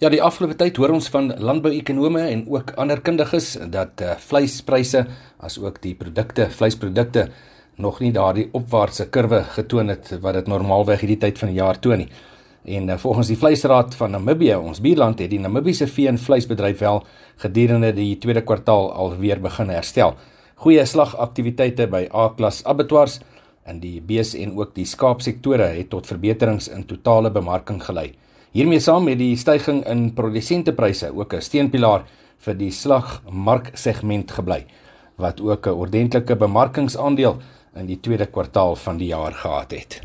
Ja, die afgelope tyd hoor ons van landbouekonome en ook ander kundiges dat uh, vleispryse as ook die produkte, vleisprodukte nog nie daardie opwaartse kurwe getoon het wat dit normaalweg hierdie tyd van die jaar toon nie. En uh, volgens die Vleisraad van Namibië, ons buurland, het die Namibiese vee en vleisbedryf wel gedurende die tweede kwartaal alweer begin herstel. Goeie slagaktiwiteite by A-klas abattoirs in die bees en ook die skaapsektore het tot verbeterings in totale bemarking gelei. Hiermee saam met die stygings in produsentepryse ook 'n steunpilaar vir die slagmarksegment gebly wat ook 'n ordentlike bemarkingsaandeel in die tweede kwartaal van die jaar gehad het.